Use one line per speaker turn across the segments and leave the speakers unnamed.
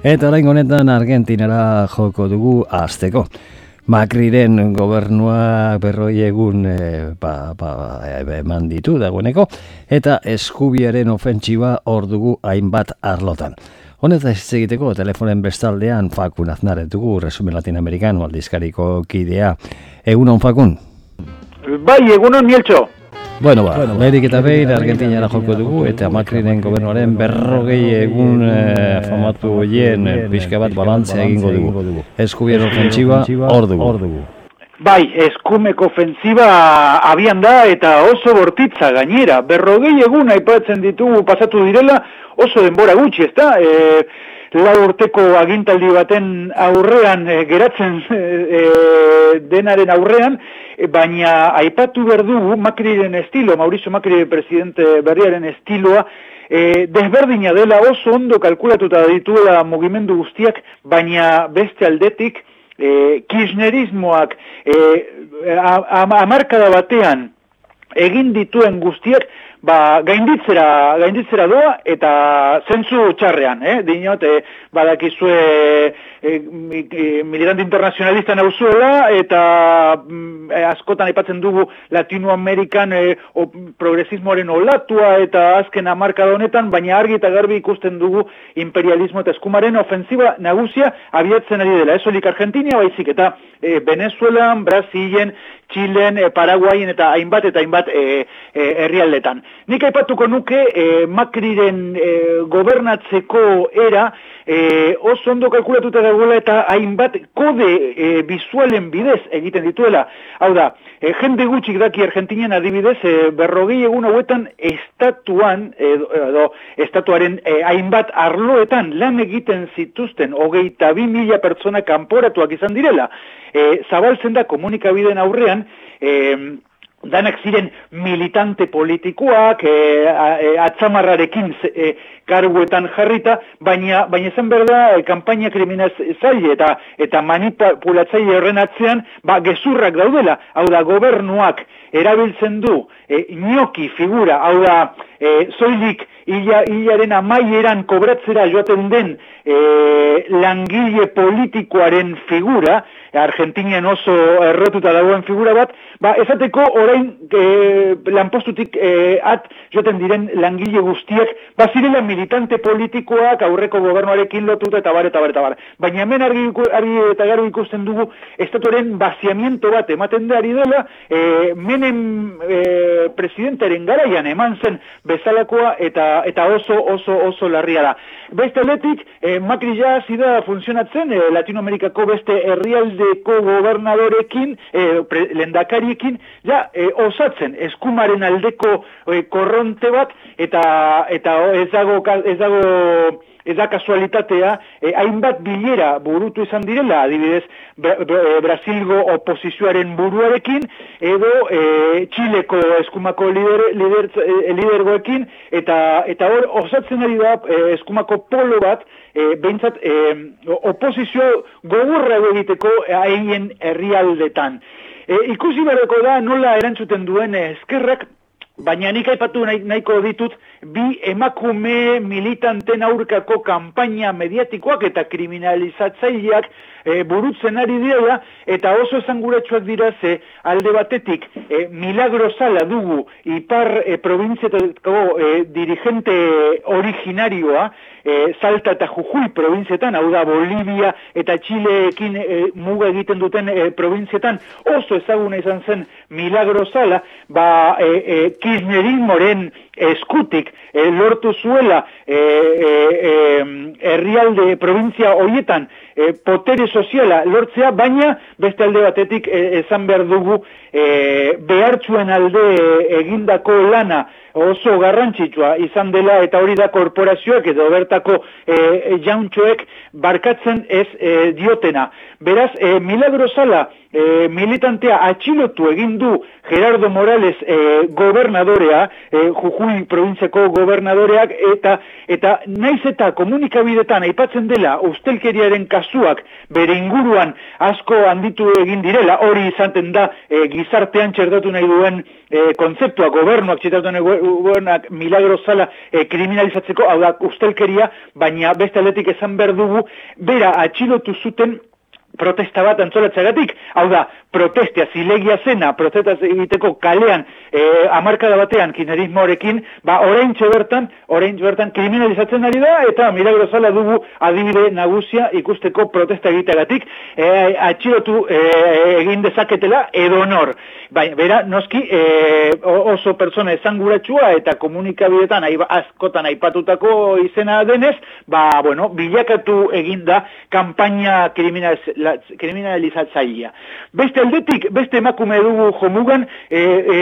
Eta orain honetan Argentinara joko dugu azteko. Macriren gobernua berroi egun e, ba, ba, eman ditu dagoeneko, eta eskubiaren ofentsiba hor dugu hainbat arlotan. Honetaz ez egiteko telefonen bestaldean Fakun Aznare dugu, resumen latinoamerikano aldizkariko kidea. Egunon Fakun?
Bai, egunon Mieltxo.
Bueno, ba, bueno, berik eta behin Argentinara joko dugu eta Macriren gobernuaren berrogei egun eh, famatu hoien pixka bat balantzea egingo dugu. Eskubien ofentsiba hor dugu.
Bai, eskumeko ofensiba abian da eta oso bortitza gainera. Berrogei egun aipatzen ditugu pasatu direla oso denbora gutxi, ezta? E, lau urteko agintaldi baten aurrean e, geratzen e, denaren aurrean, baina aipatu berdu Macriren estilo, Mauricio Macri presidente berriaren estiloa, e, desberdina dela oso ondo kalkulatuta dituela mugimendu guztiak, baina beste aldetik, e, kirchnerismoak e, amarkada batean egin dituen guztiak, ba, gainditzera, gainditzera doa eta zentzu txarrean, eh? Dinot, eh, badakizue eh, militante internazionalista nauzuela eta eh, askotan aipatzen dugu Latinoamerikan eh, o, progresismoaren olatua eta azken amarka honetan, baina argi eta garbi ikusten dugu imperialismo eta eskumaren ofensiba nagusia abiatzen ari dela. Esolik Argentina baizik eta eh, Venezuelan, Brasilen, Txilen, e, Paraguain eta hainbat eta hainbat e, e, herrialdetan. Nik aipatuko nuke e, Macriren e, gobernatzeko era e, oso ondo kalkulatuta dagoela eta hainbat kode e, bizualen bidez egiten dituela. Hau da, e, jende gutxik daki Argentinian adibidez, e, berrogei egun hauetan estatuan, edo, estatuaren e, hainbat arloetan lan egiten zituzten hogeita bi mila pertsona kanporatuak izan direla. E, zabaltzen da komunikabideen aurrean, e, danak ziren militante politikoak, e, e, atzamarrarekin e, karguetan jarrita, baina baina zen berda e, kanpaina kriminalizaile eta eta manipulatzaile horren atzean, ba gezurrak daudela, hau da gobernuak erabiltzen du e, inoki figura, hau da e, zoilik ila, ilaren amaieran kobratzera joaten den e, langile politikoaren figura, Argentinian oso errotuta dagoen figura bat, ba, esateko orain e, lanpostutik e, at joten diren langile guztiak, ba, zirela militante politikoak aurreko gobernuarekin lotuta eta bar, eta bar, eta bar. Baina hemen argi, argi eta garo ikusten dugu, estatuaren baziamiento bat ematen da ari dela, e, menen e, presidentaren garaian eman zen bezalakoa eta eta oso oso oso larria da. Beste aletik, e, Macri ja funtzionatzen e, Latinoamerikako beste herrialdeko gobernadorekin, e, lendakariekin, ja osatzen eskumaren aldeko korronte bat eta eta ez dago ez dago ez da kasualitatea, eh, hainbat bilera burutu izan direla, adibidez, Brasilgo oposizioaren buruarekin, edo eh, Txileko eskumako lider, lider, eh, lidergoekin, eta, eta hor, osatzen ari da eh, eskumako polo bat, eh, behintzat, eh, oposizio gogurra egiteko haien herrialdetan. Eh, ikusi berreko da nola erantzuten duen eskerrak Baina nik aipatu nahiko ditut bi emakume militanten aurkako kanpaina mediatikoak eta kriminalizatzaileak e, burutzen ari dira eta oso esanguratsuak dira ze alde batetik e, milagro sala dugu ipar e, provintzietako e, dirigente originarioa e, Salta eta Jujuy provinzietan, hau da Bolivia eta Txileekin e, muga egiten duten e, provinzietan, oso ezaguna izan zen milagro zala, ba e, e, Kirchnerismoren eskutik e, lortu zuela e, e, herrialde provintzia hoietan e, potere soziala lortzea, baina beste alde batetik esan behar dugu e, behartzuen alde egindako lana oso garrantzitsua izan dela eta hori da korporazioak edo bertako e, jauntxoek barkatzen ez e, diotena. Beraz, e, milagro zala e, militantea atxilotu egin du Gerardo Morales e, gobernadorea, e, Jujuy provintziako gobernadoreak eta eta naiz eta komunikabidetan aipatzen dela ustelkeriaren kasuak bere inguruan asko handitu egin direla hori izaten da e, gizartean txerdatu nahi duen e, kontzeptua. Gobernuak txerdatu nahi duenak milagro zala e, kriminalizatzeko hau da ustelkeria baina beste aldetik esan behar dugu bera atxilotu zuten protesta bat antzolatzeagatik, hau da, protestia zilegia zena, protesta egiteko kalean e, amarkada batean kinerismoarekin, ba, orain bertan, orain bertan kriminalizatzen ari da, eta milagro zala dugu adibide nagusia ikusteko protesta egiteagatik, e, atxilotu e, egin dezaketela edo nor. Bai, bera, noski, e, oso persona esanguratsua eta komunikabidetan aiba, askotan aipatutako izena denez, ba, bueno, bilakatu eginda kampaina kriminaliz, kriminalizatzailea. Beste aldetik, beste emakume dugu jomugan, e, e,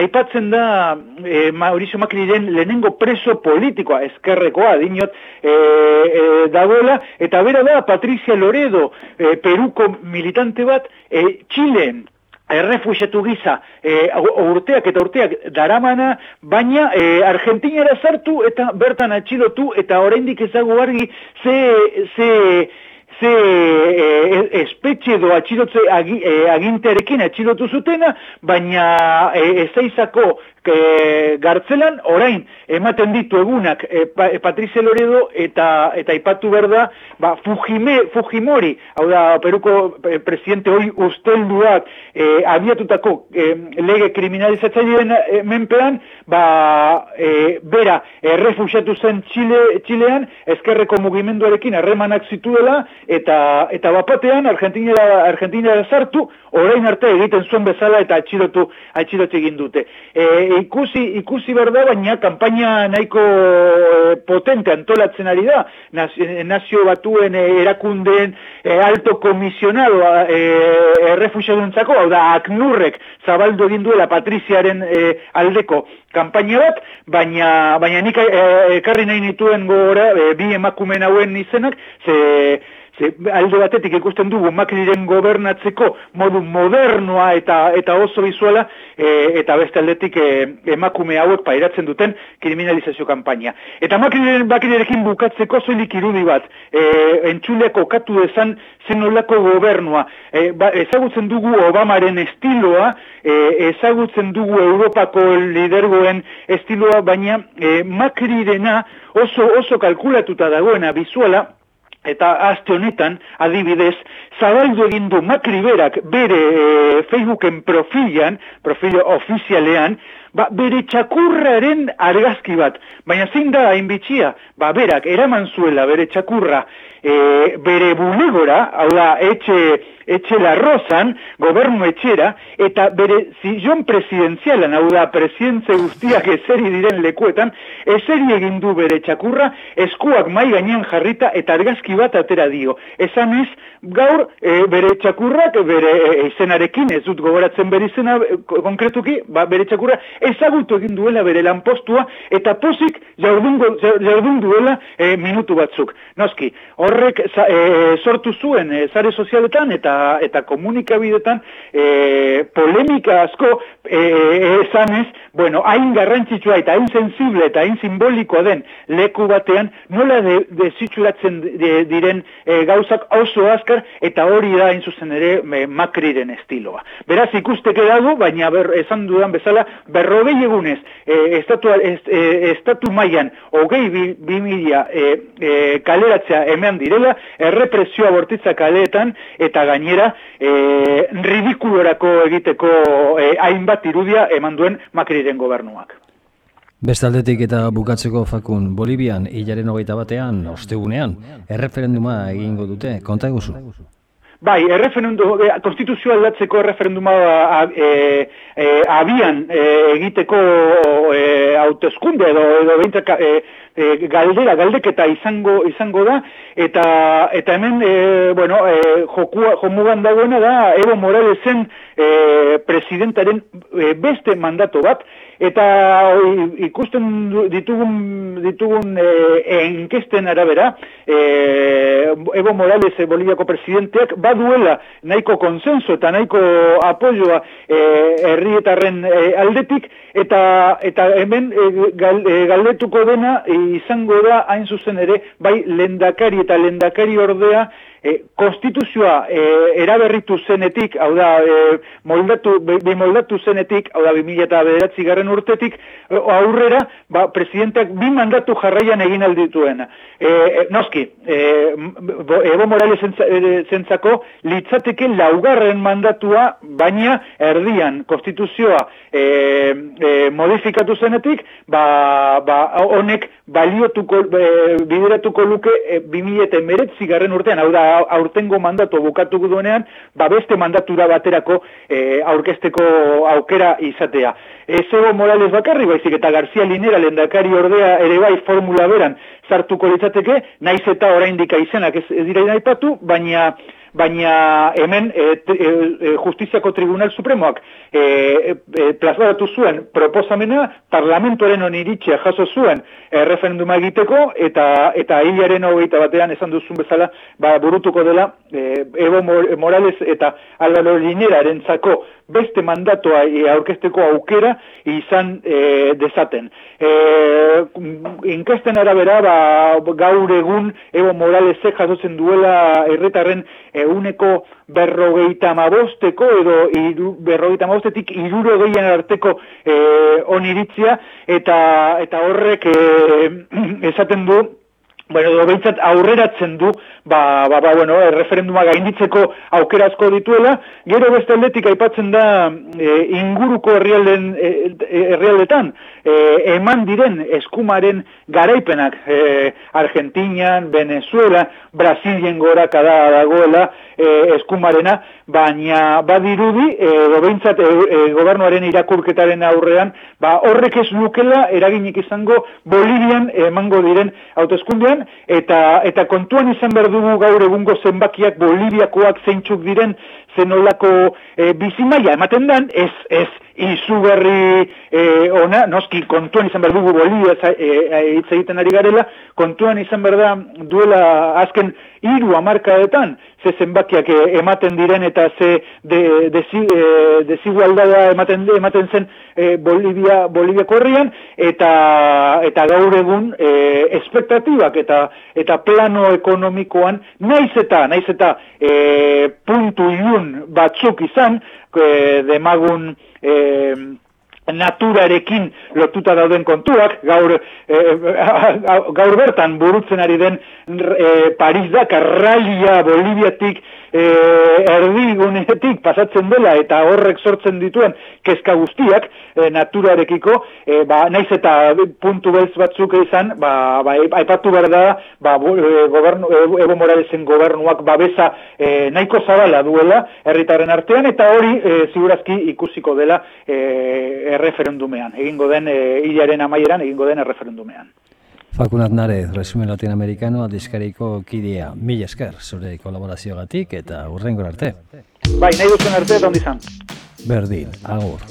aipatzen da e, Mauricio Macriren lehenengo preso politikoa, eskerrekoa, dinot, e, e, dagoela, eta bera da Patricia Loredo, e, peruko militante bat, e, Chileen, errefuxetu giza e, urteak eta urteak daramana, baina e, Argentinara zartu eta bertan atxilotu eta oraindik ezagu argi ze, ze ze e, espetxe edo atxilotze agi, e, aginterekin atxilotu zutena, baina e, ezaizako e, gartzelan orain ematen ditu egunak e, pa, e, Patrice Loredo eta eta ipatu berda ba, Fujime, Fujimori hau da Peruko presidente hori ustelduak e, abiatutako e, lege kriminalizatzaileen e, menpean ba, e, bera errefusiatu zen Chile, Chilean eskerreko mugimenduarekin harremanak zituela eta eta bapatean Argentinara Argentinara sartu orain arte egiten zuen bezala eta atxilotu atxilotu egin dute. E, ikusi, ikusi berda, baina kampaina nahiko eh, potente antolatzen ari da, nazio batuen eh, erakundeen e, alto komisionado e, errefusiaduntzako, hau da, aknurrek zabaldu egin duela Patriziaren aldeko kampaina bat, baina, baina nik ekarri nahi nituen gora, bi emakumen hauen izenak, ze Ze, alde batetik ikusten dugu Macriren gobernatzeko modu modernoa eta eta oso bizuela e, eta beste aldetik e, emakume hauek pairatzen duten kriminalizazio kanpaina. Eta Macriren bakrirekin bukatzeko zoilik irudi bat, e, entxuleako katu dezan zenolako gobernua. E, ba, ezagutzen dugu Obamaren estiloa, e, ezagutzen dugu Europako lidergoen estiloa, baina e, Macrirena oso, oso kalkulatuta dagoena bizuela, Eta aste honetan, adibidez, zabaldu egin du berak bere e, Facebooken profilan, profilo ofizialean, ba, bere txakurraren argazki bat. Baina zein da hainbitxia? Ba, berak, eraman zuela bere txakurra e, bere bulegora, hau da, etxe, etxe larrozan, gobernu etxera, eta bere zillon presidenzialan, hau da, presidentze guztiak ezeri diren lekuetan, ezeri egin du bere txakurra, eskuak mai gainean jarrita eta argazki bat atera dio. Esan ez, gaur e, bere txakurrak, bere e, izenarekin, ez dut gogoratzen bere izena konkretuki, ba, bere txakurra ezagutu egin duela bere lanpostua, eta pozik jardun duela e, minutu batzuk. Noski, horrek e, sortu zuen e, zare sozialetan eta eta komunikabidetan e, polemika asko e, esanez, bueno, hain garrantzitsua eta hain sensible eta hain simbolikoa den leku batean, nola desitxuratzen de, diren e, gauzak oso azkar eta hori da hain zuzen ere makriren estiloa. Beraz ikusteke dago, baina ber, esan dudan bezala, berrogei egunez, e, estatu, e, estatu mailan hogei bi, bi mila e, e, kaleratzea emean direla, errepresioa bortitza kaleetan eta gaine gainera e, ridikulorako egiteko e, hainbat irudia eman duen Makriren gobernuak.
Bestaldetik eta bukatzeko fakun Bolibian hilaren hogeita batean, ostegunean, erreferenduma egingo dute, konta eguzu?
Bai, erreferendu, e, konstituzioa aldatzeko erreferenduma e, e, abian e, egiteko e, hautezkunde edo, edo e, e, galdera, galdeketa izango izango da, eta eta hemen, e, bueno, e, jokua, jomugan dagoena da, Evo Moralesen e, presidentaren beste mandato bat, eta ikusten ditugun ditugun e, enkesten arabera e, Evo Morales e, Boliviako presidenteak baduela nahiko konsenso eta nahiko apoioa e, herrietarren e, aldetik eta eta hemen e, galdetuko dena izango da hain zuzen ere bai lendakari eta lendakari ordea e, konstituzioa e, eraberritu zenetik, hau da, e, moldatu, be, moldatu zenetik, hau da, 2000 eta bederatzi garren urtetik, aurrera, ba, presidentak bi mandatu jarraian egin aldituen. E, noski, e, Evo Morales zentzako, litzateke laugarren mandatua, baina erdian konstituzioa e, e, modifikatu zenetik, ba, ba, honek baliotuko, e, bideratuko luke e, 2000 eta meretzi garren urtean, hau da, aurtengo mandatu bukatuko duenean, ba beste mandatura baterako e, aurkesteko aukera izatea. Ez Morales bakarri baizik eta García Linera lendakari ordea ere bai formula beran sartuko litzateke, naiz eta oraindik izenak ez, ez dira inaipatu, baina baina hemen e, e, justiziako tribunal supremoak e, e, zuen proposamena parlamentoaren oniritxea jaso zuen e, referenduma egiteko eta eta hilaren hogeita batean esan duzun bezala ba, burutuko dela e, Evo Morales eta Alvaro Linera erentzako beste mandatoa e, aurkesteko aukera izan e, dezaten. E, inkesten arabera ba, gaur egun Evo Moralesek jasotzen duela erretarren euneko berrogeita mabosteko edo iru, berrogeita mabostetik iruro gehien arteko e, oniritzia eta, eta horrek e, esaten du Bueno, do behintzat aurreratzen du, ba, ba, ba, bueno, referenduma gainditzeko aukerazko dituela, gero beste aldetik aipatzen da e, inguruko herrialden, e, herrialdetan, e, eman diren eskumaren garaipenak, e, Argentinian, Venezuela, Brasilien goraka da dagoela e, eskumarena, baina badirudi, e, behintzat e, e, gobernuaren irakurketaren aurrean, ba, horrek ez lukela eraginik izango Bolivian emango diren eta eta kontuan izan behar dugu gaur egungo zenbakiak Boliviakoak zeintzuk diren zenolako e, bizimaia ematen dan, ez, ez, izugarri e, ona, noski kontuan izan behar dugu Bolivia hitz e, egiten ari garela, kontuan izan behar da duela azken hiru amarkadetan, ze zenbakiak ematen diren eta ze de, desi, e, desigualdada ematen, ematen zen e, Bolivia, Bolivia korrian, eta, eta gaur egun e, espektatibak eta, eta plano ekonomikoan, naiz eta, naiz eta e, puntu ilun batzuk izan, e, demagun e, naturarekin lotuta dauden kontuak, gaur, e, gaur bertan burutzen ari den e, Paris Dakar ralia Boliviatik e, erdigunetik pasatzen dela eta horrek sortzen dituen kezka guztiak e, naturarekiko, e, ba, naiz eta puntu bez batzuk izan, ba, ba, aipatu behar da, ba, gobernu, Evo Moralesen gobernuak babesa e, nahiko zabala duela herritaren artean, eta hori e, ziurazki ikusiko dela e, erreferendumean, egingo den e, hilaren amaieran, egingo den erreferendumean.
Fakunat Nare, resumen latinoamerikano, adizkariko kidea, mila esker, zure kolaborazio gatik, eta urrengo arte.
Bai, nahi duzen arte, eta ondizan.
Berdin, agur.